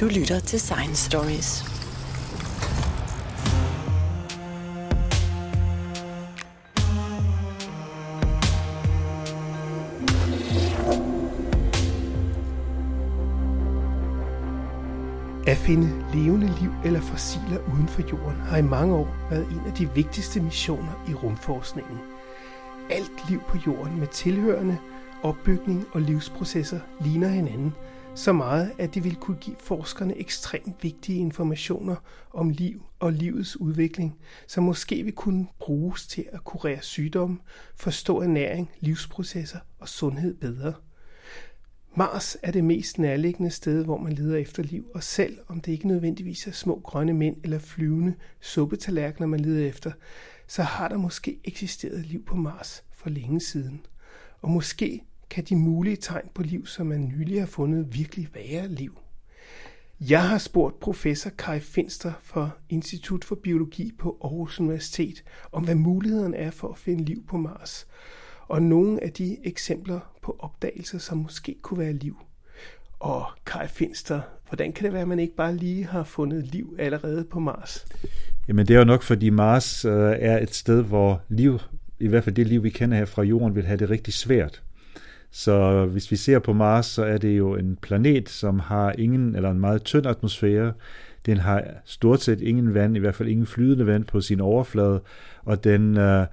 Du lytter til Science Stories. At finde levende liv eller fossiler uden for jorden har i mange år været en af de vigtigste missioner i rumforskningen. Alt liv på jorden med tilhørende opbygning og livsprocesser ligner hinanden så meget, at det vil kunne give forskerne ekstremt vigtige informationer om liv og livets udvikling, som måske vil kunne bruges til at kurere sygdomme, forstå ernæring, livsprocesser og sundhed bedre. Mars er det mest nærliggende sted, hvor man leder efter liv, og selv om det ikke nødvendigvis er små grønne mænd eller flyvende suppetallerkener, man leder efter, så har der måske eksisteret liv på Mars for længe siden. Og måske kan de mulige tegn på liv, som man nylig har fundet, virkelig være liv. Jeg har spurgt professor Kai Finster fra Institut for Biologi på Aarhus Universitet om, hvad mulighederne er for at finde liv på Mars, og nogle af de eksempler på opdagelser, som måske kunne være liv. Og Kai Finster, hvordan kan det være, at man ikke bare lige har fundet liv allerede på Mars? Jamen det er jo nok, fordi Mars øh, er et sted, hvor liv, i hvert fald det liv, vi kender her fra Jorden, vil have det rigtig svært. Så hvis vi ser på Mars, så er det jo en planet, som har ingen eller en meget tynd atmosfære. Den har stort set ingen vand, i hvert fald ingen flydende vand på sin overflade, og den, øh,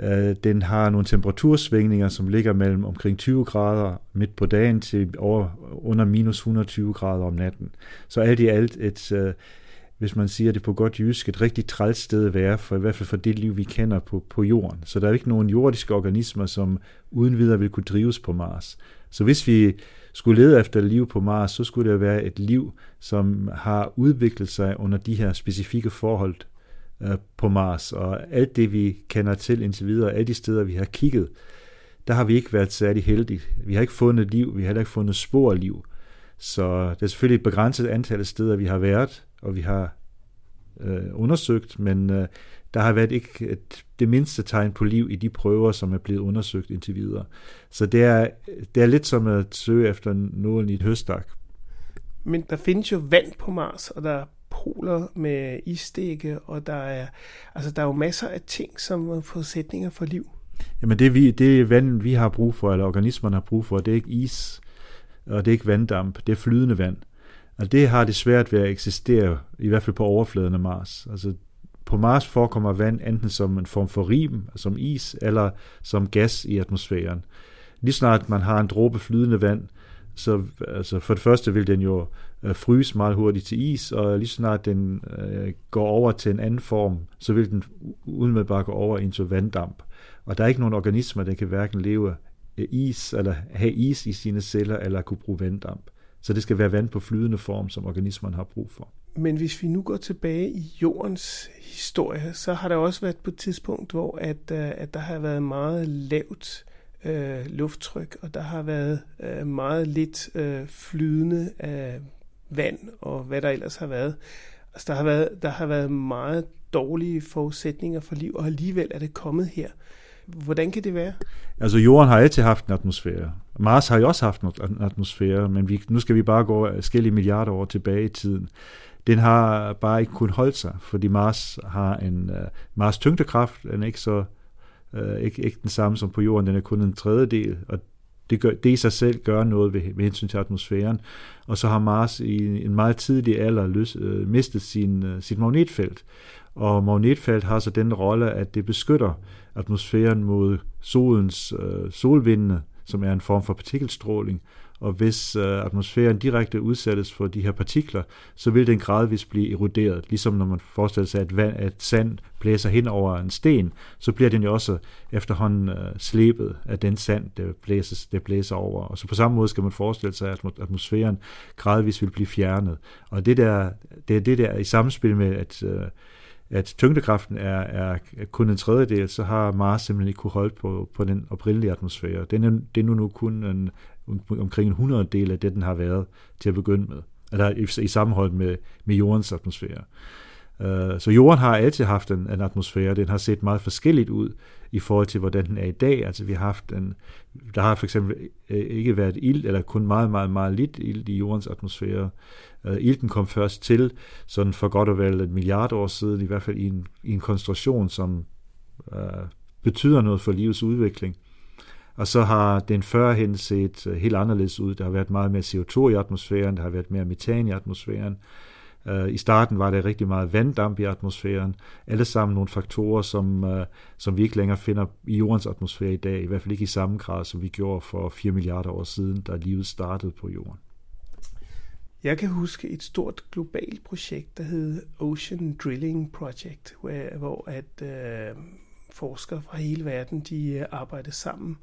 øh, den har nogle temperatursvingninger, som ligger mellem omkring 20 grader midt på dagen til over, under minus 120 grader om natten. Så alt i alt et, øh, hvis man siger det på godt jysk, et rigtig træls sted at være, for i hvert fald for det liv, vi kender på, på jorden. Så der er ikke nogen jordiske organismer, som uden videre vil kunne drives på Mars. Så hvis vi skulle lede efter liv på Mars, så skulle det være et liv, som har udviklet sig under de her specifikke forhold øh, på Mars. Og alt det, vi kender til indtil videre, alle de steder, vi har kigget, der har vi ikke været særlig heldige. Vi har ikke fundet liv, vi har heller ikke fundet spor af liv. Så det er selvfølgelig et begrænset antal steder, vi har været, og vi har øh, undersøgt, men øh, der har været ikke et, det mindste tegn på liv i de prøver, som er blevet undersøgt indtil videre. Så det er, det er lidt som at søge efter nålen i et høstak. Men der findes jo vand på Mars, og der er poler med isstikke, og der er, altså der er jo masser af ting, som er forudsætninger for liv. Jamen det, vi, det vand, vi har brug for, eller organismerne har brug for, det er ikke is, og det er ikke vanddamp, det er flydende vand. Og det har det svært ved at eksistere, i hvert fald på overfladen af Mars. Altså, på Mars forekommer vand enten som en form for rim, som is, eller som gas i atmosfæren. Lige snart man har en dråbe flydende vand, så altså for det første vil den jo øh, fryse meget hurtigt til is, og lige snart den øh, går over til en anden form, så vil den umiddelbart gå over into vanddamp. Og der er ikke nogen organismer, der kan hverken leve af is, eller have is i sine celler, eller kunne bruge vanddamp. Så det skal være vand på flydende form, som organismerne har brug for. Men hvis vi nu går tilbage i jordens historie, så har der også været på et tidspunkt, hvor at, øh, at der har været meget lavt øh, lufttryk, og der har været øh, meget lidt øh, flydende øh, vand og hvad der ellers har været. Altså der har været, der har været meget dårlige forudsætninger for liv, og alligevel er det kommet her. Hvordan kan det være? Altså jorden har altid haft en atmosfære. Mars har jo også haft en atmosfære, men vi, nu skal vi bare gå forskellige milliarder år tilbage i tiden. Den har bare ikke kun holdt sig, fordi Mars har en uh, Mars tyngdekraft, den er ikke så uh, ikke, ikke den samme som på jorden, den er kun en tredjedel, og det, gør, det i sig selv gør noget ved, ved hensyn til atmosfæren. Og så har Mars i en meget tidlig alder løs, uh, mistet sin, uh, sit magnetfelt. Og magnetfelt har så den rolle, at det beskytter atmosfæren mod solens øh, solvindene, som er en form for partikelstråling. Og hvis øh, atmosfæren direkte udsættes for de her partikler, så vil den gradvist blive eroderet. Ligesom når man forestiller sig, at, vand, at sand blæser hen over en sten, så bliver den jo også efterhånden øh, slebet af den sand, der, blæses, der blæser over. Og så på samme måde skal man forestille sig, at atmosfæren gradvist vil blive fjernet. Og det, der, det er det der i samspil med, at øh, at tyngdekraften er, er kun en tredjedel, så har Mars simpelthen ikke kunne holde på, på den oprindelige atmosfære. Den er, det er nu, nu kun en, omkring en hundreddel af det, den har været til at begynde med. Eller i, i sammenhold med, med jordens atmosfære. Uh, så jorden har altid haft en, en atmosfære, den har set meget forskelligt ud i forhold til, hvordan den er i dag. Altså vi har haft en, der har for eksempel øh, ikke været ild, eller kun meget, meget, meget lidt ild i jordens atmosfære. Uh, ilten kom først til sådan for godt og vel et milliard år siden, i hvert fald i en, i en koncentration, som uh, betyder noget for livets udvikling. Og så har den førhen set helt anderledes ud. Der har været meget mere CO2 i atmosfæren, der har været mere metan i atmosfæren. Uh, Øh, I starten var der rigtig meget vanddamp i atmosfæren. Alle sammen nogle faktorer, som, øh, som vi ikke længere finder i jordens atmosfære i dag. I hvert fald ikke i samme grad, som vi gjorde for 4 milliarder år siden, da livet startede på jorden. Jeg kan huske et stort globalt projekt, der hed Ocean Drilling Project, hvor, at øh, forskere fra hele verden de øh, arbejdede sammen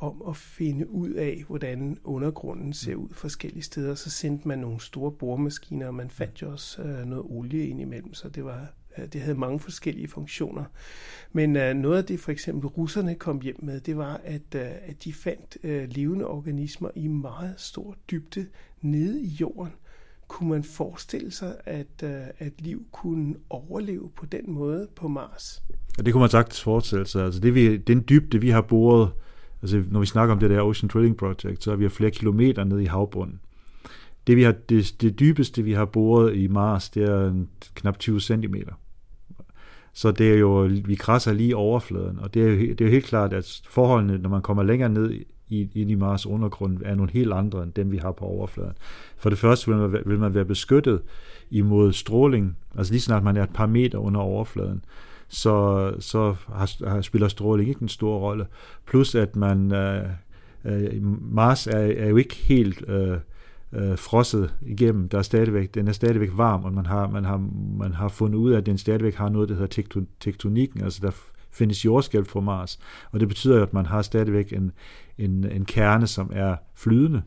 om at finde ud af, hvordan undergrunden ser ud forskellige steder. Så sendte man nogle store boremaskiner, og man fandt jo også øh, noget olie ind imellem, så det var øh, det havde mange forskellige funktioner. Men uh, noget af det for eksempel russerne kom hjem med, det var, at, uh, at de fandt uh, levende organismer i meget stor dybde nede i jorden. Kunne man forestille sig, at, uh, at liv kunne overleve på den måde på Mars? Ja, det kunne man sagtens forestille sig. Altså det vi, den dybde, vi har boret Altså, når vi snakker om det der Ocean Drilling Project, så er vi flere kilometer ned i havbunden. Det, vi har, det, det dybeste, vi har boret i Mars, det er en, knap 20 cm. Så det er jo, vi krasser lige overfladen, og det er, jo, det er jo helt klart, at forholdene, når man kommer længere ned i, ind i Mars undergrund, er nogle helt andre end dem, vi har på overfladen. For det første vil man, vil man være beskyttet imod stråling, altså lige snart man er et par meter under overfladen, så, så har, har, spiller stråling ikke en stor rolle. Plus at man, øh, øh, Mars er, er jo ikke helt øh, øh, frosset igennem. Der er stadigvæk, den er stadigvæk varm, og man har, man, har, man har fundet ud af, at den stadigvæk har noget, der hedder tektonikken, altså der findes jordskælv på Mars, og det betyder at man har stadigvæk en, en, en kerne, som er flydende,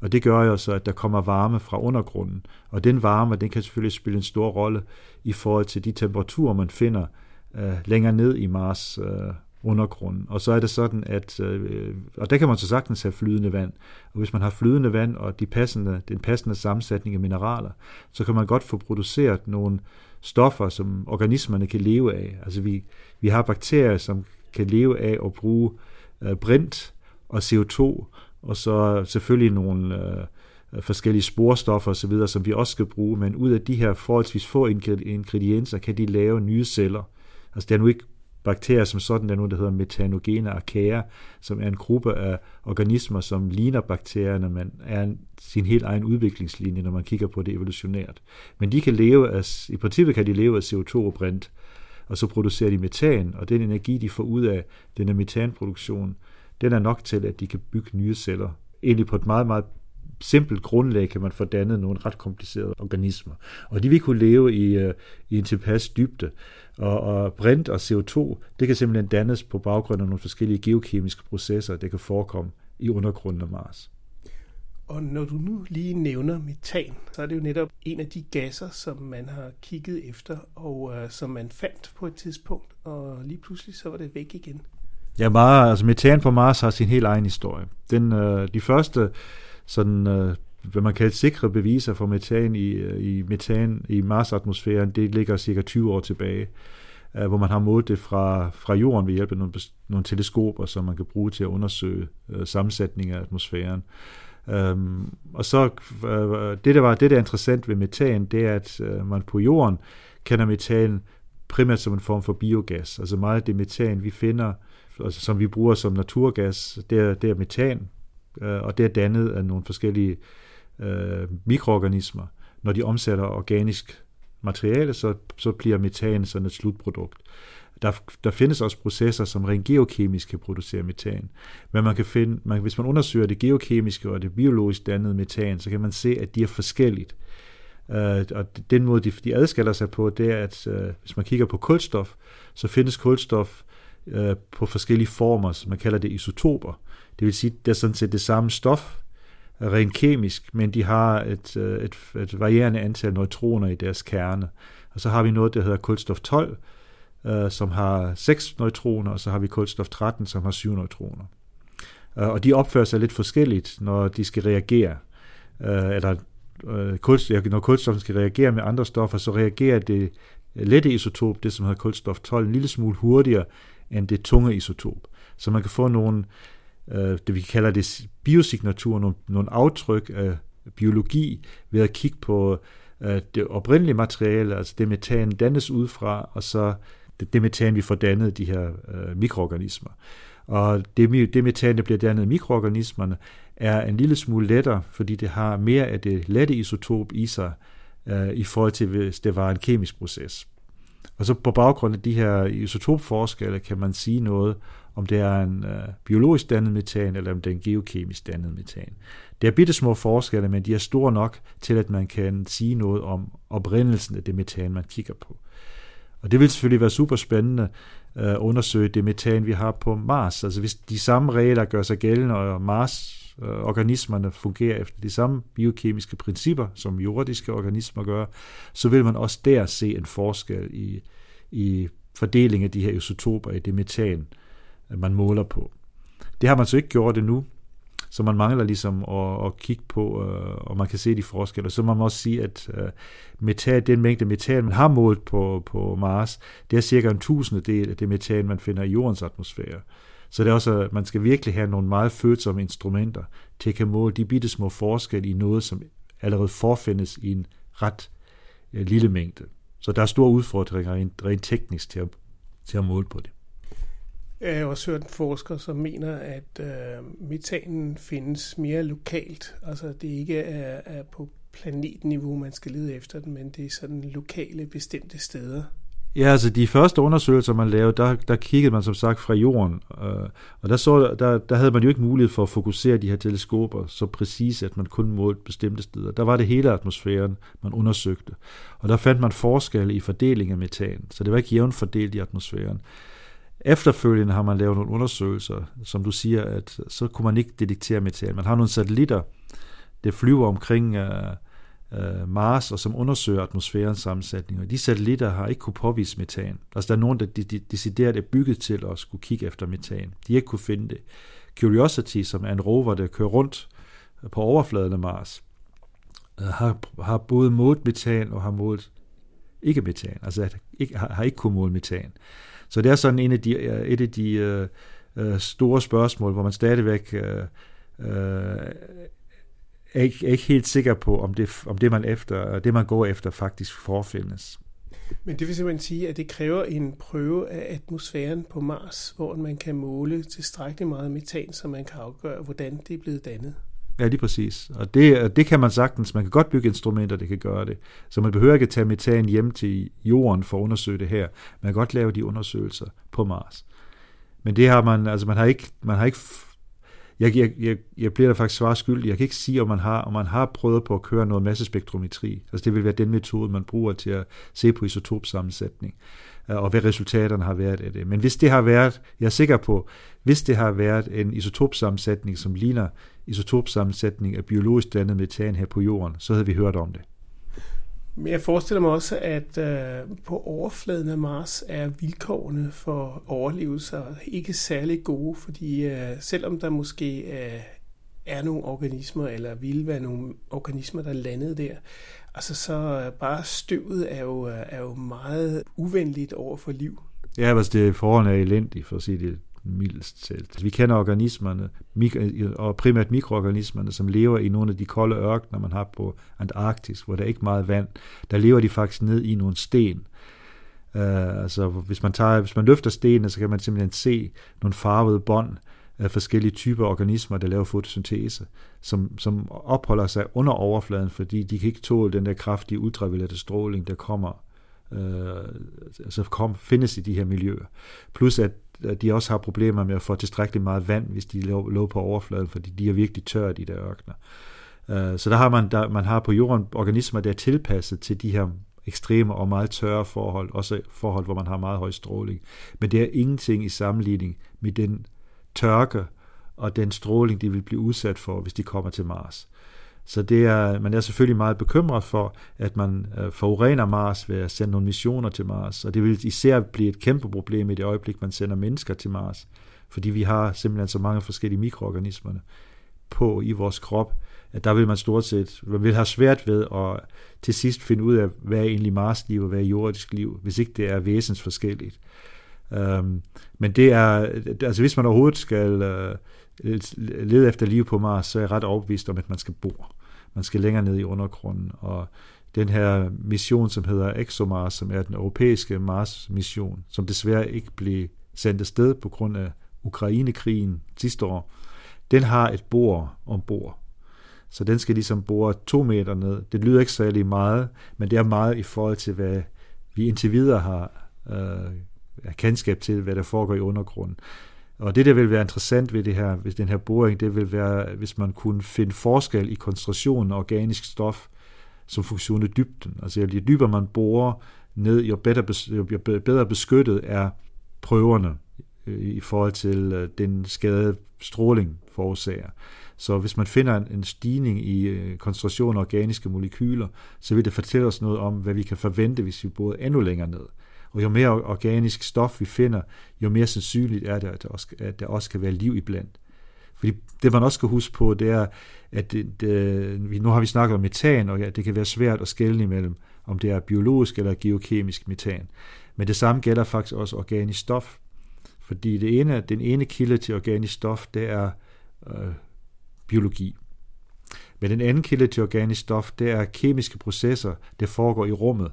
og det gør jo så, at der kommer varme fra undergrunden, og den varme, den kan selvfølgelig spille en stor rolle i forhold til de temperaturer, man finder øh, længere ned i Mars øh, undergrunden. Og så er det sådan, at, øh, og der kan man så sagtens have flydende vand, og hvis man har flydende vand og de passende, den passende sammensætning af mineraler, så kan man godt få produceret nogle stoffer, som organismerne kan leve af. Altså vi, vi har bakterier, som kan leve af at bruge øh, brint og CO2, og så selvfølgelig nogle øh, forskellige sporstoffer osv., som vi også skal bruge, men ud af de her forholdsvis få ingredienser, kan de lave nye celler. Altså det er nu ikke bakterier som sådan, der er nogen, der hedder metanogene archaea, som er en gruppe af organismer, som ligner bakterierne, men er sin helt egen udviklingslinje, når man kigger på det evolutionært. Men de kan leve af, i princippet kan de leve af CO2 og brint, og så producerer de metan, og den energi, de får ud af denne metanproduktion, den er nok til, at de kan bygge nye celler. Egentlig på et meget, meget simpelt grundlag kan man få dannet nogle ret komplicerede organismer. Og de vil kunne leve i, øh, i en tilpas dybde. Og, og brint og CO2, det kan simpelthen dannes på baggrund af nogle forskellige geokemiske processer, der kan forekomme i undergrunden af Mars. Og når du nu lige nævner metan, så er det jo netop en af de gasser, som man har kigget efter, og uh, som man fandt på et tidspunkt, og lige pludselig så var det væk igen. Ja, meget, altså metan på Mars har sin helt egen historie. Den, uh, de første sådan, uh, hvad man kalder sikre beviser for metan i, øh, i metan i Mars-atmosfæren, det ligger cirka 20 år tilbage, øh, hvor man har målt det fra, fra jorden ved hjælp af nogle, nogle teleskoper, som man kan bruge til at undersøge øh, sammensætningen af atmosfæren. Um, og så det, der var det, der er interessant ved metan, det er, at man på jorden kender metan primært som en form for biogas. Altså meget af det metan, vi finder, altså som vi bruger som naturgas, det er, det er metan, øh, og det er dannet af nogle forskellige øh, øh, mikroorganismer. Når de omsætter organisk materiale, så, så bliver metan sådan et slutprodukt. Der, der findes også processer, som rent geokemisk kan producere metan. Men man kan finde, man, hvis man undersøger det geokemiske og det biologisk dannede metan, så kan man se, at de er forskelligt. Uh, og den måde, de, de adskiller sig på, det er, at uh, hvis man kigger på kulstof, så findes kulstof uh, på forskellige former, så man kalder det isotoper. Det vil sige, det er sådan set det samme stof, rent kemisk, men de har et, øh, et, et varierende antal neutroner i deres kerne. Og så har vi noget, der hedder kulstof 12, øh, som har 6 neutroner, og så har vi kulstof 13, som har 7 neutroner. Øh, og de opfører sig lidt forskelligt, når de skal reagere. Øh, eller øh, kulstof, når kulstoffen skal reagere med andre stoffer, så reagerer det, lette isotop, det som hedder kulstof 12, en lille smule hurtigere end det tunge isotop. Så man kan få nogle, øh, det vi kalder det biosignatur, nogle, nogle aftryk af biologi ved at kigge på øh, det oprindelige materiale, altså det metan dannes udefra, og så det, det metan, vi får dannet de her øh, mikroorganismer. Og det, det metan, der bliver dannet af mikroorganismerne, er en lille smule lettere, fordi det har mere af det lette isotop i sig, øh, i forhold til hvis det var en kemisk proces. Og så på baggrund af de her isotopforskelle kan man sige noget, om det er en øh, biologisk dannet metan, eller om det er en geokemisk dannet metan. Det er bitte små forskelle, men de er store nok til, at man kan sige noget om oprindelsen af det metan, man kigger på. Og det vil selvfølgelig være super spændende at øh, undersøge det metan, vi har på Mars. Altså hvis de samme regler gør sig gældende, og Mars øh, organismerne fungerer efter de samme biokemiske principper, som jordiske organismer gør, så vil man også der se en forskel i, i fordeling af de her isotoper i det metan, man måler på. Det har man så ikke gjort endnu, så man mangler ligesom at, at kigge på, øh, og man kan se de forskelle. Så man må også sige, at øh, metan, den mængde metan, man har målt på, på Mars, det er cirka en tusindedel af det metan, man finder i jordens atmosfære. Så det er også, at man skal virkelig have nogle meget følsomme instrumenter til at kan måle de bitte små forskelle i noget, som allerede forfindes i en ret øh, lille mængde. Så der er store udfordringer rent, rent teknisk til at, til at måle på det. Jeg har også hørt en forsker, som mener, at øh, metanen findes mere lokalt. Altså det ikke er, er på planetniveau, man skal lede efter den, men det er sådan lokale bestemte steder. Ja, altså de første undersøgelser, man lavede, der, der kiggede man som sagt fra jorden, øh, og der, så, der, der havde man jo ikke mulighed for at fokusere de her teleskoper så præcis, at man kun målte bestemte steder. Der var det hele atmosfæren, man undersøgte, og der fandt man forskelle i fordelingen af metan, så det var ikke jævnt fordelt i atmosfæren. Efterfølgende har man lavet nogle undersøgelser, som du siger, at så kunne man ikke detektere metan. Man har nogle satellitter, der flyver omkring uh, uh, Mars, og som undersøger atmosfærens sammensætning. Og de satellitter har ikke kunne påvise metan. Altså der er nogen, der de, de, decideret er bygget til at skulle kigge efter metan. De har ikke kunne finde det. Curiosity, som er en rover, der kører rundt på overfladen af Mars, øh, har, har både målt metan og har målt ikke metan. Altså ikke, har, har ikke kunnet måle metan. Så det er sådan en af de, øh, et af de øh, øh, store spørgsmål, hvor man stadigvæk øh, uh, er, ikke, er ikke helt sikker på, om det, om det man efter, det man går efter faktisk forfindes. Men det vil simpelthen sige, at det kræver en prøve af atmosfæren på Mars, hvor man kan måle tilstrækkeligt meget metan, så man kan afgøre, hvordan det er blevet dannet. Ja, lige præcis. Og det, det kan man sagtens. Man kan godt bygge instrumenter, der kan gøre det. Så man behøver ikke at tage metan hjem til jorden for at undersøge det her. Man kan godt lave de undersøgelser på Mars. Men det har man, altså man har ikke, man har ikke jeg, jeg, jeg, jeg bliver da faktisk svar skyldig. Jeg kan ikke sige, om man har, om man har prøvet på at køre noget massespektrometri. Altså det vil være den metode, man bruger til at se på isotopsammensætning øh, og hvad resultaterne har været af det. Men hvis det har været, jeg er sikker på, hvis det har været en isotopsammensætning, som ligner isotopsammensætning af biologisk dannet metan her på jorden, så havde vi hørt om det. Men jeg forestiller mig også, at øh, på overfladen af Mars er vilkårene for overlevelse ikke særlig gode, fordi øh, selvom der måske øh, er nogle organismer, eller vil være nogle organismer, der landede der, altså så bare støvet er jo, er jo meget uvenligt over for liv. Ja, altså det forholdene er elendige, for at sige det mildest talt. Altså, vi kender organismerne, og primært mikroorganismerne, som lever i nogle af de kolde ørkener, man har på Antarktis, hvor der er ikke meget vand. Der lever de faktisk ned i nogle sten. Uh, altså, hvis man, tager, hvis man løfter stenene, så kan man simpelthen se nogle farvede bånd af forskellige typer organismer, der laver fotosyntese, som, som opholder sig under overfladen, fordi de kan ikke tåle den der kraftige ultraviolette stråling, der kommer øh, altså kom, findes i de her miljøer. Plus at de også har problemer med at få tilstrækkeligt meget vand, hvis de lå, lå på overfladen, fordi de er virkelig tørre, de der ørkner. Øh, så der har man, der, man har på jorden organismer, der er tilpasset til de her ekstreme og meget tørre forhold, også forhold, hvor man har meget høj stråling. Men det er ingenting i sammenligning med den tørke og den stråling, de vil blive udsat for, hvis de kommer til Mars. Så det er, man er selvfølgelig meget bekymret for, at man øh, forurener Mars ved at sende nogle missioner til Mars, og det vil især blive et kæmpe problem i det øjeblik, man sender mennesker til Mars, fordi vi har simpelthen så mange forskellige mikroorganismer på i vores krop, at der vil man stort set man vil have svært ved at til sidst finde ud af, hvad er egentlig Mars-liv og hvad er jordisk liv, hvis ikke det er væsensforskelligt. Um, men det er, altså hvis man overhovedet skal uh, lede efter liv på Mars, så er jeg ret overbevist om, at man skal bo. Man skal længere ned i undergrunden, og den her mission, som hedder ExoMars, som er den europæiske Mars-mission, som desværre ikke blev sendt afsted på grund af Ukrainekrigen sidste år, den har et bor ombord. Så den skal ligesom bore to meter ned. Det lyder ikke særlig meget, men det er meget i forhold til, hvad vi indtil videre har øh, kendskab til, hvad der foregår i undergrunden. Og det, der vil være interessant ved det her, hvis den her boring, det vil være, hvis man kunne finde forskel i koncentrationen af organisk stof, som funktion af dybden. Altså jo dybere man borer ned, jo bedre, jo bedre beskyttet er prøverne øh, i forhold til øh, den skade stråling forårsager. Så hvis man finder en, stigning i øh, koncentrationen af organiske molekyler, så vil det fortælle os noget om, hvad vi kan forvente, hvis vi borer endnu længere ned. Og jo mere organisk stof vi finder, jo mere sandsynligt er det, at der også, at der også kan være liv iblandt. Fordi det man også skal huske på, det er, at det, det, nu har vi snakket om metan, og ja, det kan være svært at skelne imellem, om det er biologisk eller geokemisk metan. Men det samme gælder faktisk også organisk stof. Fordi det ene, den ene kilde til organisk stof, det er øh, biologi. Men den anden kilde til organisk stof, det er kemiske processer, der foregår i rummet.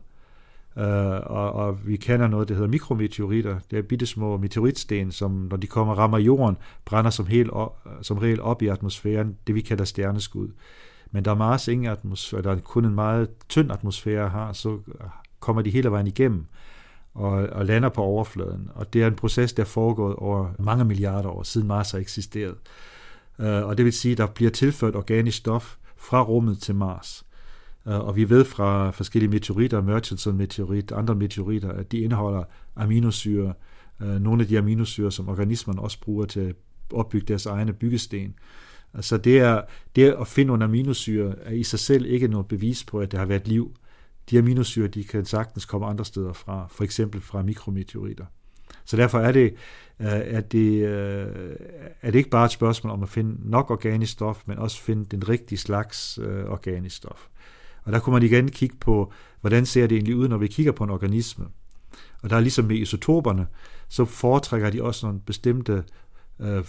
Uh, og, og vi kender noget, der hedder mikrometeoritter. Det er bitte små meteoritsten, som når de kommer og rammer jorden, brænder som, helt op, som regel op i atmosfæren, det vi kalder stjerneskud. Men der er Mars ingen atmosfære, der er kun en meget tynd atmosfære har, så kommer de hele vejen igennem og, og lander på overfladen. Og det er en proces, der er foregået over mange milliarder år, siden Mars har eksisteret. Øh, og det vil sige, at der bliver tilført organisk stof fra rummet til Mars. Øh, og vi ved fra forskellige meteoritter, Murchison-meteorit, andre meteoritter, at de indeholder aminosyre, øh, nogle af de aminosyre, som organismerne også bruger til at opbygge deres egne byggesten. Så det, er, det at finde nogle aminosyre er i sig selv ikke noget bevis på, at der har været liv. De aminosyre, de kan sagtens komme andre steder fra, for eksempel fra mikrometeoritter. Så derfor er det, øh, er det, er det ikke bare et spørgsmål om at finde nok organisk stof, men også finde den rigtige slags organisk stof. Og der kunne man igen kigge på, hvordan ser det egentlig ud, når vi kigger på en organisme. Og der er ligesom med isotoperne, så foretrækker de også nogle bestemte øh,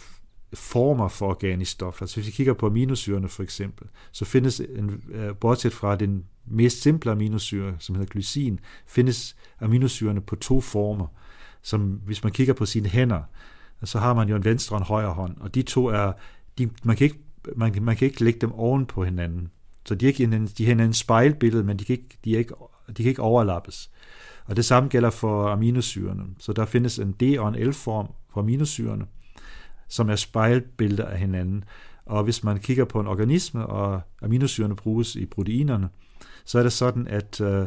former for organisk stof. Altså hvis vi kigger på aminosyrene for eksempel, så findes, en, øh, bortset fra den mest simple aminosyre, som hedder glycin, findes aminosyrene på to former som hvis man kigger på sine hænder, så har man jo en venstre og en højre hånd, og de to er, de, man, kan ikke, man, man kan ikke lægge dem oven på hinanden. Så de er ikke hinanden, de har hinandens spejlbillede, men de kan, ikke, de, er ikke, de kan ikke overlappes. Og det samme gælder for aminosyrene. Så der findes en D- og en L-form for aminosyrene, som er spejlbilleder af hinanden. Og hvis man kigger på en organisme, og aminosyrene bruges i proteinerne, så er det sådan, at, øh,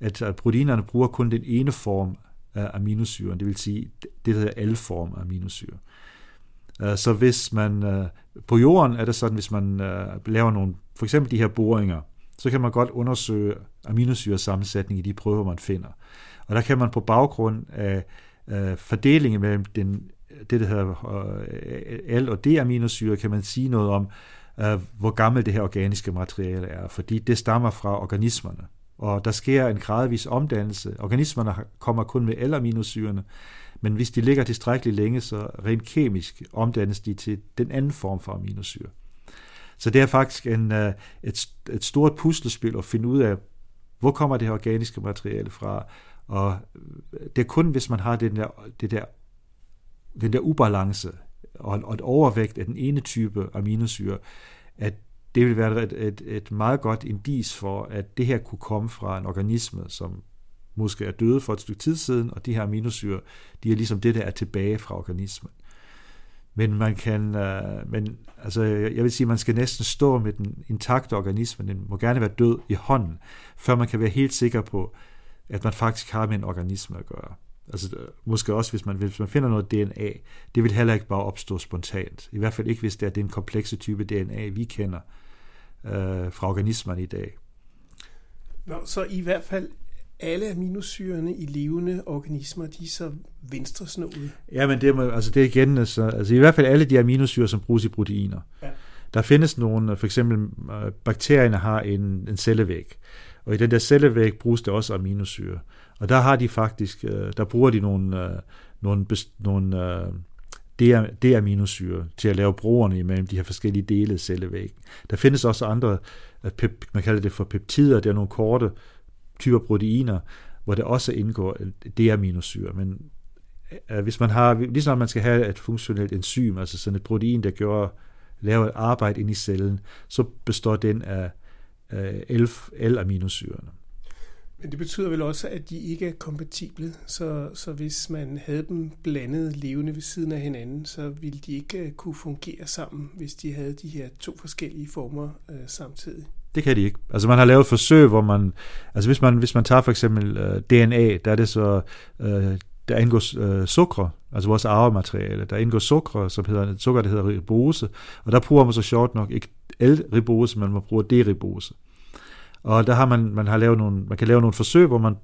at proteinerne bruger kun den ene form af aminosyren, det vil sige det, der hedder L-form af aminosyre. Øh, så hvis man, øh, på jorden er det sådan, hvis man øh, laver nogle, for eksempel de her boringer, så kan man godt undersøge aminosyresammensætning i de prøver, man finder. Og der kan man på baggrund af fordelingen mellem den, det, der hedder L- og D-aminosyre, kan man sige noget om, hvor gammelt det her organiske materiale er, fordi det stammer fra organismerne og der sker en gradvis omdannelse. Organismerne kommer kun med L-aminosyrene, men hvis de ligger tilstrækkeligt længe, så rent kemisk omdannes de til den anden form for aminosyre. Så det er faktisk en, øh, et, et stort puslespil at finde ud af, hvor kommer det her organiske materiale fra, og øh, det er kun, hvis man har den der, det der, den der ubalance og, et overvægt af den ene type aminosyre, at det vil være et, et, et meget godt indis for, at det her kunne komme fra en organisme, som måske er døde for et stykke tid siden, og de her aminosyre, de er ligesom det, der er tilbage fra organismen. Men man kan, øh, men altså, jeg vil sige, man skal næsten stå med den intakte organisme, den må gerne være død i hånden, før man kan være helt sikker på, at man faktisk har med en organisme at gøre. Altså øh, måske også, hvis man, hvis man finder noget DNA, det vil heller ikke bare opstå spontant. I hvert fald ikke, hvis det er den komplekse type DNA, vi kender øh, fra organismerne i dag. Nå, så i hvert fald alle aminosyrene i levende organismer, de er så venstresnåede. Ja, men det, er, altså det er igen, altså, altså i hvert fald alle de aminosyre, som bruges i proteiner. Ja. Der findes nogle, for eksempel bakterierne har en, en cellevæg, og i den der cellevæg bruges det også aminosyre. Og der har de faktisk, der bruger de nogle, nogle, nogle D-aminosyre til at lave broerne imellem de her forskellige dele af cellevæggen. Der findes også andre, man kalder det for peptider, det er nogle korte typer proteiner, hvor det også indgår D-aminosyre. Men øh, hvis man har, ligesom man skal have et funktionelt enzym, altså sådan et protein, der gør, laver et arbejde ind i cellen, så består den af øh, L-aminosyrene. Men det betyder vel også, at de ikke er kompatible, så, så hvis man havde dem blandet levende ved siden af hinanden, så ville de ikke øh, kunne fungere sammen, hvis de havde de her to forskellige former øh, samtidig. Det kan de ikke. Altså man har lavet forsøg, hvor man, altså hvis man, hvis man tager for eksempel øh, DNA, der er det så, øh, der indgår øh, sukker, altså vores arvemateriale, der indgår sukker, som hedder, sukker, der hedder ribose, og der bruger man så sjovt nok ikke L-ribose, men man bruger D-ribose. Og der har man, man har lavet nogle, man kan lave nogle forsøg, hvor man,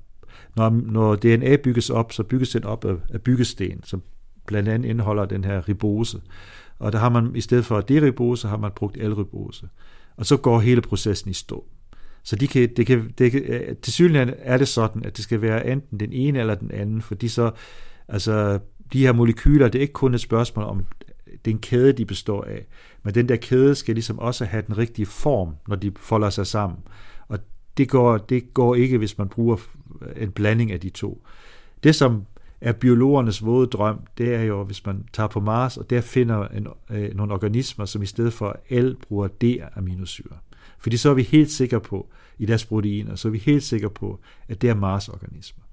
når, når DNA bygges op, så bygges den op af, af byggesten, som blandt andet indeholder den her ribose. Og der har man, i stedet for D-ribose, har man brugt L-ribose. Og så går hele processen i stå. Så de kan, det kan, det kan, øh, til synligheden er det sådan, at det skal være enten den ene eller den anden, fordi så, altså, de her molekyler, det er ikke kun et spørgsmål om, øh, den kæde, de består af, men den der kæde skal ligesom også have den rigtige form, når de folder sig sammen. Og det går, det går ikke, hvis man bruger øh, en blanding af de to. Det, som er biologernes våde drøm, det er jo, hvis man tager på Mars, og der finder en, øh, nogle organismer, som i stedet for L bruger D-aminosyre. Fordi så er vi helt sikre på, i deres proteiner, så er vi helt sikre på, at det er Mars-organismer.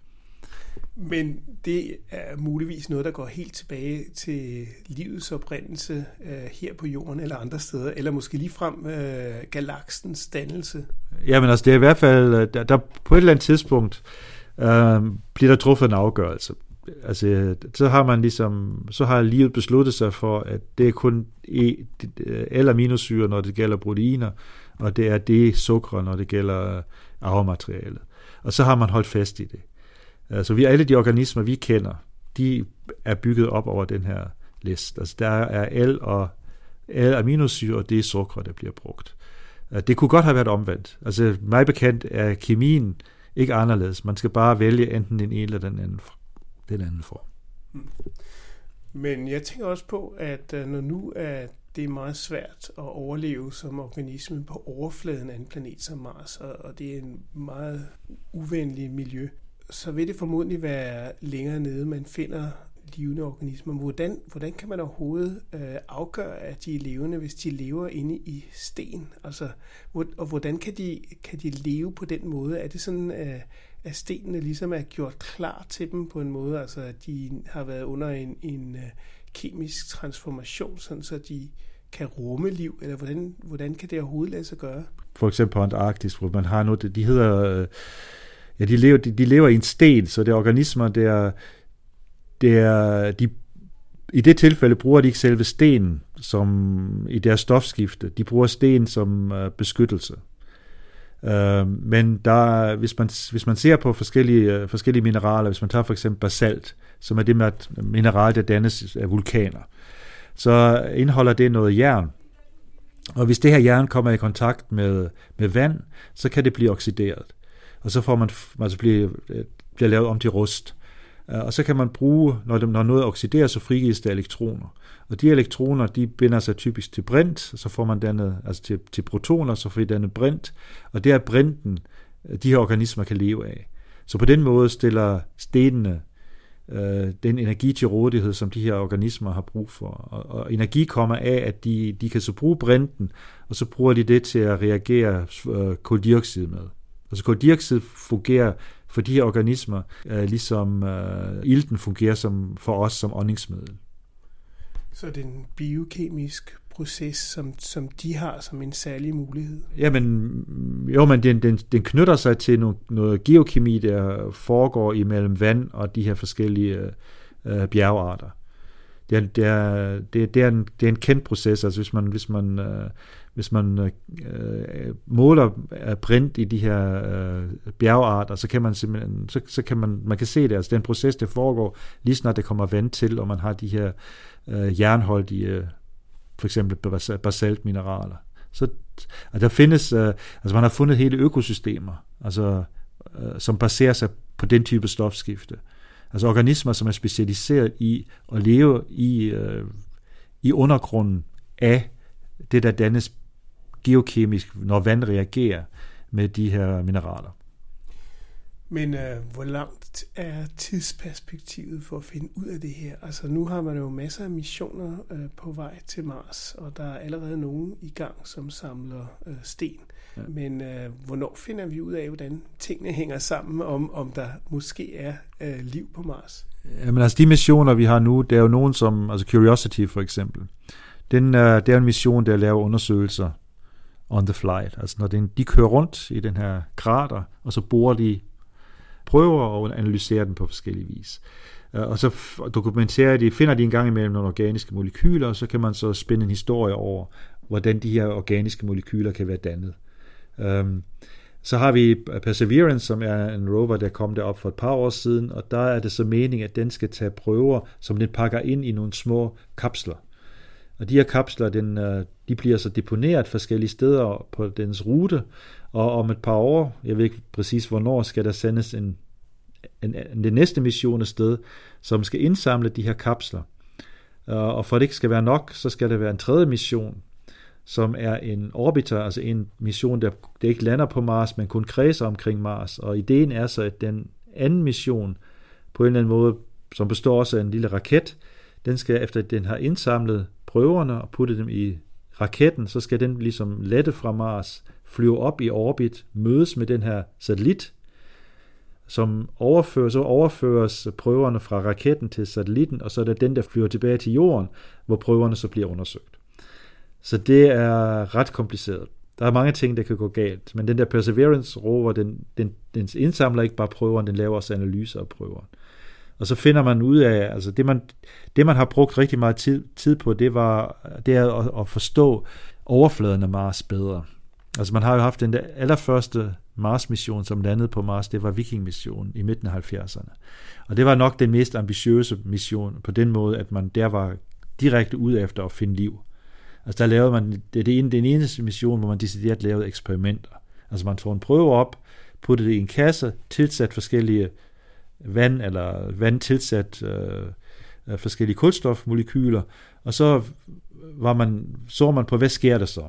Men det er muligvis noget, der går helt tilbage til livets oprindelse øh, her på jorden eller andre steder, eller måske lige frem øh, galaksens dannelse. Jamen altså, det er i hvert fald, øh, der, der på et eller andet tidspunkt øh, bliver der truffet en afgørelse altså, så har man ligesom, så har livet besluttet sig for, at det er kun e, eh, eller aminosyre, når det gælder proteiner, og det er det sukker, når det gælder eh, arvematerialet. Og så har man holdt fast i det. Altså vi, alle de organismer, vi kender, de er bygget op over den her liste. Altså der er L og L aminosyre, og det er sukker, der bliver brugt. Eh, det kunne godt have været omvendt. Altså mig bekendt er kemien ikke anderledes. Man skal bare vælge enten den ene eller den anden den anden form. Mm. Men jeg tænker også på, at øh, når nu er det er meget svært at overleve som organisme på overfladen af en planet som Mars, og det er en meget uvenlig miljø, så vil det formodentlig være længere nede, man finder levende organismer. Hvordan, hvordan kan man overhovedet øh, afgøre, at de er levende, hvis de lever inde i sten? Altså, hvor, og hvordan kan de, kan de leve på den måde? Er det sådan, øh, at stenene ligesom er gjort klar til dem på en måde, altså at de har været under en, en øh, kemisk transformation, sådan så de kan rumme liv, eller hvordan, hvordan kan det overhovedet lade sig gøre? For eksempel på Antarktis, hvor man har noget, de hedder, øh, ja, de lever, de, de lever i en sten, så det er organismer, der, der de, i det tilfælde bruger de ikke selve stenen som i deres stofskifte, de bruger sten som øh, beskyttelse. Øh, men der, hvis, man, hvis man ser på forskellige, øh, forskellige mineraler, hvis man tager for eksempel basalt, som er det med mineral, der dannes af vulkaner, så indeholder det noget jern. Og hvis det her jern kommer i kontakt med, med vand, så kan det blive oxideret. Og så får man, altså bliver, øh, bliver lavet om til rust. Øh, og så kan man bruge, når, dem, når noget oxiderer, så frigives der elektroner. Og de elektroner, de binder sig typisk til brint, så får man dannet, altså til, til protoner, så får vi dannet brint, og det er brinten, øh, de her organismer kan leve af. Så på den måde stiller stenene øh, den energi til rådighed, som de her organismer har brug for. Og, og energi kommer af, at de, de kan så bruge brinten, og så bruger de det til at reagere øh, koldioxid med. Altså koldioxid fungerer for de her organismer, øh, ligesom øh, ilten fungerer som, for os som åndingsmiddel. Så det er en biokemisk proces, som, som de har som en særlig mulighed? Jamen, jo, men den, den, den knytter sig til noget, noget geokemi, der foregår imellem vand og de her forskellige øh, bjergarter. Det er, det, er, det, det, er en, det er en kendt proces, altså hvis man, hvis man, øh, hvis man øh, øh måler øh, brint i de her øh, bjergarter, så kan man simpelthen, så, så kan man, man kan se det, altså den proces, der foregår lige snart det kommer vand til, og man har de her øh, jernholdige øh, for eksempel basaltmineraler. Så og der findes, øh, altså man har fundet hele økosystemer, altså, øh, som baserer sig på den type stofskifte. Altså organismer, som er specialiseret i at leve i, øh, i undergrunden af det, der dannes geokemisk, når vand reagerer med de her mineraler. Men øh, hvor langt er tidsperspektivet for at finde ud af det her? Altså nu har man jo masser af missioner øh, på vej til Mars, og der er allerede nogen i gang, som samler øh, sten. Ja. Men øh, hvornår finder vi ud af, hvordan tingene hænger sammen, om, om der måske er øh, liv på Mars? Jamen altså de missioner, vi har nu, det er jo nogen som, altså Curiosity for eksempel. Den, øh, det er en mission, der laver undersøgelser on the flight. Altså når den, de kører rundt i den her krater, og så borer de prøver og analyserer den på forskellige vis. Øh, og så dokumenterer de, finder de en gang imellem nogle organiske molekyler, og så kan man så spænde en historie over, hvordan de her organiske molekyler kan være dannet. Um, så har vi Perseverance, som er en rover, der kom derop for et par år siden, og der er det så meningen, at den skal tage prøver, som den pakker ind i nogle små kapsler. Og de her kapsler, den, øh, de bliver så deponeret forskellige steder på dens rute, og om et par år, jeg ved ikke præcis hvornår, skal der sendes en, en, en den næste mission afsted, som skal indsamle de her kapsler. Øh, og for at det ikke skal være nok, så skal der være en tredje mission, som er en orbiter, altså en mission, der, der ikke lander på Mars, men kun kredser omkring Mars. Og ideen er så, at den anden mission, på en eller anden måde, som består også af en lille raket, den skal, efter den har indsamlet prøverne og puttet dem i raketten, så skal den ligesom lette fra Mars, flyve op i orbit, mødes med den her satellit, som overføres, så overføres prøverne fra raketten til satellitten, og så er det den, der flyver tilbage til jorden, hvor prøverne så bliver undersøgt. Så det er ret kompliceret. Der er mange ting, der kan gå galt, men den der Perseverance rover, den, den, den indsamler ikke bare prøverne, den laver også analyser af prøverne. Og så finder man ud af, altså det man, det man har brugt rigtig meget tid, tid på, det var det er at, at forstå overfladen af Mars bedre. Altså man har jo haft den der allerførste Mars-mission, som landede på Mars, det var Viking-missionen i midten af 70'erne. Og det var nok den mest ambitiøse mission på den måde, at man der var direkte ude efter at finde liv. Altså der lavede man, det er den eneste mission, hvor man decideret lavede eksperimenter. Altså man tog en prøve op, puttede det i en kasse, tilsat forskellige vand eller vand tilsat øh, forskellige kulstofmolekyler, og så var man, så man på, hvad sker der så?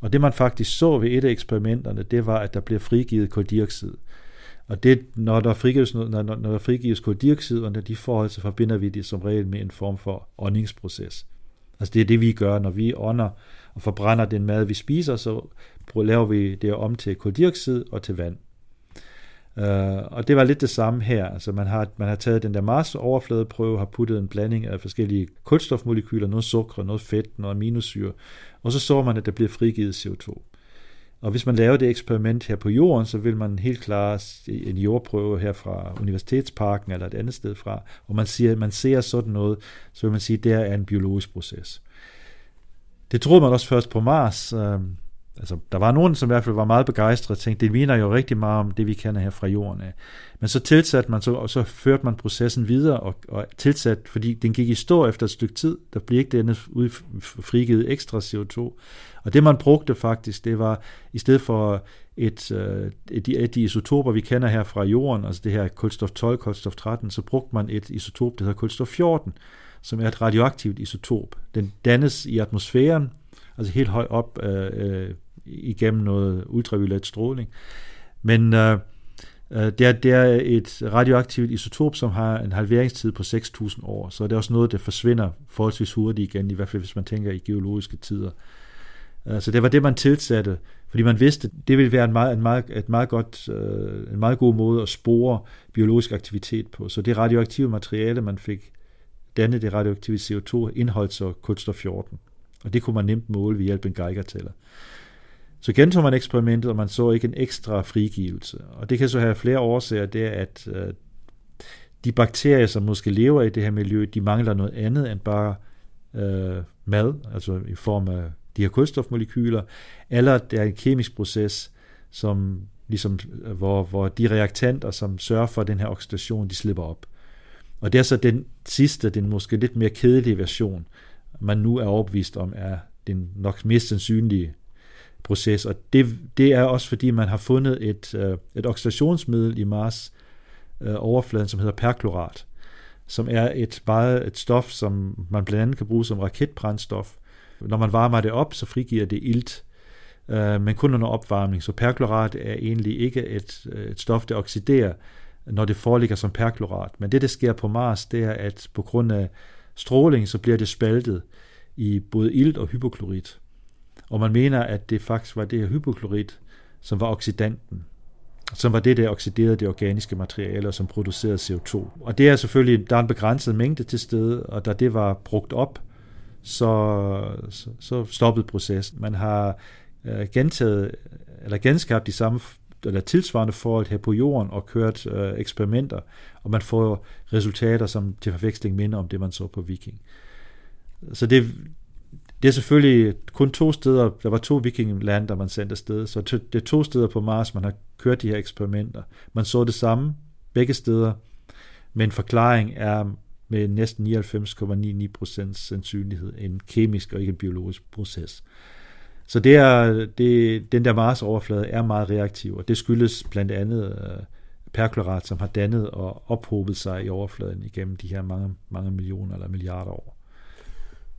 Og det man faktisk så ved et af eksperimenterne, det var, at der bliver frigivet koldioxid. Og det, når der frigives, når, når der frigives koldioxid under de forhold, så forbinder vi det som regel med en form for åndingsproces. Altså det er det, vi gør, når vi ånder og forbrænder den mad, vi spiser, så laver vi det om til koldioxid og til vand. Uh, og det var lidt det samme her. Altså man har, man har taget den der Mars overfladeprøve, har puttet en blanding af forskellige kulstofmolekyler, noget sukker, noget fedt, noget aminosyre, og så så man, at der bliver frigivet CO2. Og hvis man laver det eksperiment her på jorden, så vil man helt klart en jordprøve her fra Universitetsparken eller et andet sted fra, og man, siger, man ser sådan noget, så vil man sige, at det er en biologisk proces. Det troede man også først på Mars. Øh, Altså, der var nogen, som i hvert fald var meget begejstrede og tænkte, det viner jo rigtig meget om det, vi kender her fra jorden af. Men så tilsatte man, så, og så førte man processen videre og, og tilsat, fordi den gik i stå efter et stykke tid, der blev ikke denne ud, frigivet ekstra CO2. Og det man brugte faktisk, det var i stedet for et, øh, et, et de isotoper, vi kender her fra jorden, altså det her kulstof 12, kulstof 13, så brugte man et isotop, der hedder kulstof 14, som er et radioaktivt isotop. Den dannes i atmosfæren, altså helt højt op øh, øh igennem noget ultraviolet stråling. Men øh, øh, det, er, det er et radioaktivt isotop, som har en halveringstid på 6.000 år, så det er også noget, der forsvinder forholdsvis hurtigt igen, i hvert fald hvis man tænker i geologiske tider. Øh, så det var det, man tilsatte, fordi man vidste, det ville være en meget, en meget, et meget godt, øh, en meget god måde at spore biologisk aktivitet på. Så det radioaktive materiale, man fik dannet det radioaktive CO2, indholdt så kulstof 14. Og det kunne man nemt måle ved hjælp af en Geiger-tæller. Så gentog man eksperimentet, og man så ikke en ekstra frigivelse. Og det kan så have flere årsager. Det er, at øh, de bakterier, som måske lever i det her miljø, de mangler noget andet end bare øh, mad, altså i form af de her kulstofmolekyler, eller det er en kemisk proces, som ligesom, øh, hvor, hvor de reaktanter, som sørger for den her oxidation, de slipper op. Og det er så den sidste, den måske lidt mere kedelige version. man nu er overbevist om, er den nok mest sandsynlige proces. Og det, det er også fordi, man har fundet et, øh, et oxidationsmiddel i Mars øh, overfladen, som hedder perklorat, som er et, meget, et stof, som man blandt andet kan bruge som raketbrændstof. Når man varmer det op, så frigiver det ilt, øh, men kun under opvarmning. Så perklorat er egentlig ikke et, øh, et stof, der oxiderer, når det foreligger som perklorat. Men det, der sker på Mars, det er, at på grund af stråling, så bliver det spaltet i både ilt og hypoklorit. Og man mener, at det faktisk var det her hypoklorit, som var oxidanten, som var det, der oxiderede det organiske materiale, og som producerede CO2. Og det er selvfølgelig, der er en begrænset mængde til stede, og da det var brugt op, så, så, så stoppede processen. Man har øh, gentaget, eller genskabt de samme eller tilsvarende forhold her på jorden og kørt øh, eksperimenter, og man får resultater, som til forveksling minder om det, man så på Viking. Så det, det er selvfølgelig kun to steder, der var to vikinglande, der man sendte afsted, så det er to steder på Mars, man har kørt de her eksperimenter. Man så det samme begge steder, men forklaring er med næsten 99,99% sandsynlighed en kemisk og ikke en biologisk proces. Så det er, det, den der Mars-overflade er meget reaktiv, og det skyldes blandt andet uh, perklorat, som har dannet og ophobet sig i overfladen igennem de her mange, mange millioner eller milliarder år.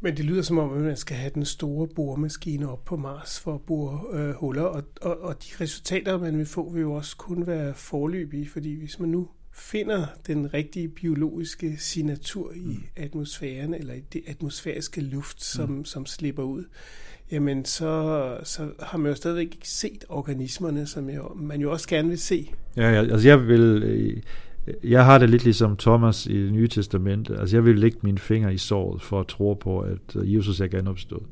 Men det lyder som om, at man skal have den store boremaskine op på Mars for at bore øh, huller, og, og, og de resultater, man vil få, vil jo også kun være forløbige, fordi hvis man nu finder den rigtige biologiske signatur i mm. atmosfæren, eller i det atmosfæriske luft, som, mm. som slipper ud, jamen så, så har man jo stadigvæk ikke set organismerne, som jo, man jo også gerne vil se. Ja, ja altså jeg vil... Øh, jeg har det lidt ligesom Thomas i det nye testamente. Altså jeg vil lægge mine fingre i såret for at tro på, at øh, Jesus er genopstået.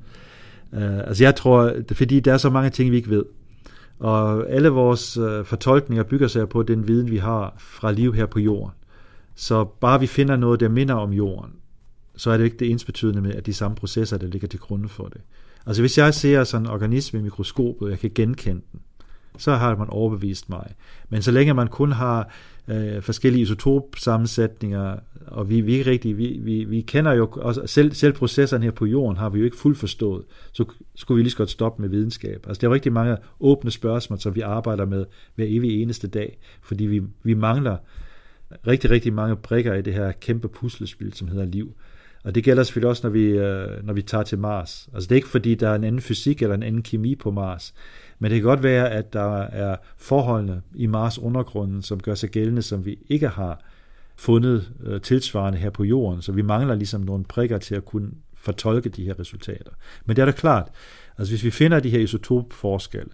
Uh, altså jeg tror, fordi der er så mange ting, vi ikke ved. Og alle vores uh, fortolkninger bygger sig på den viden, vi har fra liv her på jorden. Så bare vi finder noget, der minder om jorden, så er det ikke det ensbetydende med, at de samme processer, der ligger til grunde for det. Altså hvis jeg ser sådan en organisme i mikroskopet, jeg kan genkende den, så har man overbevist mig. Men så længe man kun har øh, forskellige isotopsammensætninger, og vi, vi ikke rigtig, vi, vi, vi kender jo også, selv, selv processerne her på jorden har vi jo ikke fuldt forstået, så skulle vi lige så godt stoppe med videnskab. Altså der er rigtig mange åbne spørgsmål, som vi arbejder med hver evig eneste dag, fordi vi, vi mangler rigtig, rigtig mange brikker i det her kæmpe puslespil, som hedder liv. Og det gælder selvfølgelig også, når vi, øh, når vi tager til Mars. Altså det er ikke fordi, der er en anden fysik eller en anden kemi på Mars. Men det kan godt være, at der er forholdene i Mars undergrunden, som gør sig gældende, som vi ikke har fundet øh, tilsvarende her på jorden. Så vi mangler ligesom nogle prikker til at kunne fortolke de her resultater. Men det er da klart, altså hvis vi finder de her isotopforskelle,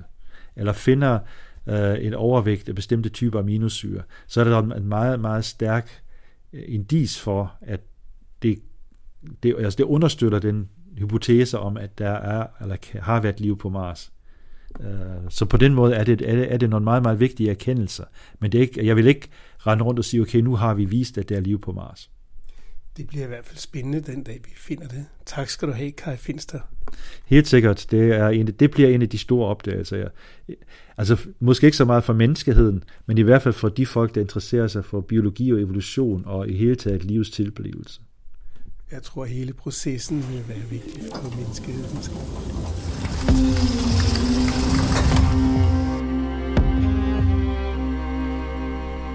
eller finder øh, en overvægt af bestemte typer aminosyre, så er der en meget, meget stærk øh, indis for, at det, det, altså det understøtter den hypotese om, at der er eller har været liv på Mars. Øh, så på den måde er det, er det, nogle meget, meget vigtige erkendelser. Men det er ikke, jeg vil ikke rende rundt og sige, okay, nu har vi vist, at der er liv på Mars. Det bliver i hvert fald spændende den dag, vi finder det. Tak skal du have, Kai Finster. Helt sikkert. Det, er en, det bliver en af de store opdagelser. Ja. Altså, måske ikke så meget for menneskeheden, men i hvert fald for de folk, der interesserer sig for biologi og evolution, og i hele taget livets tilblivelse. Jeg tror, at hele processen vil være vigtig for menneskeheden.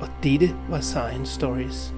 og dette var Science Stories.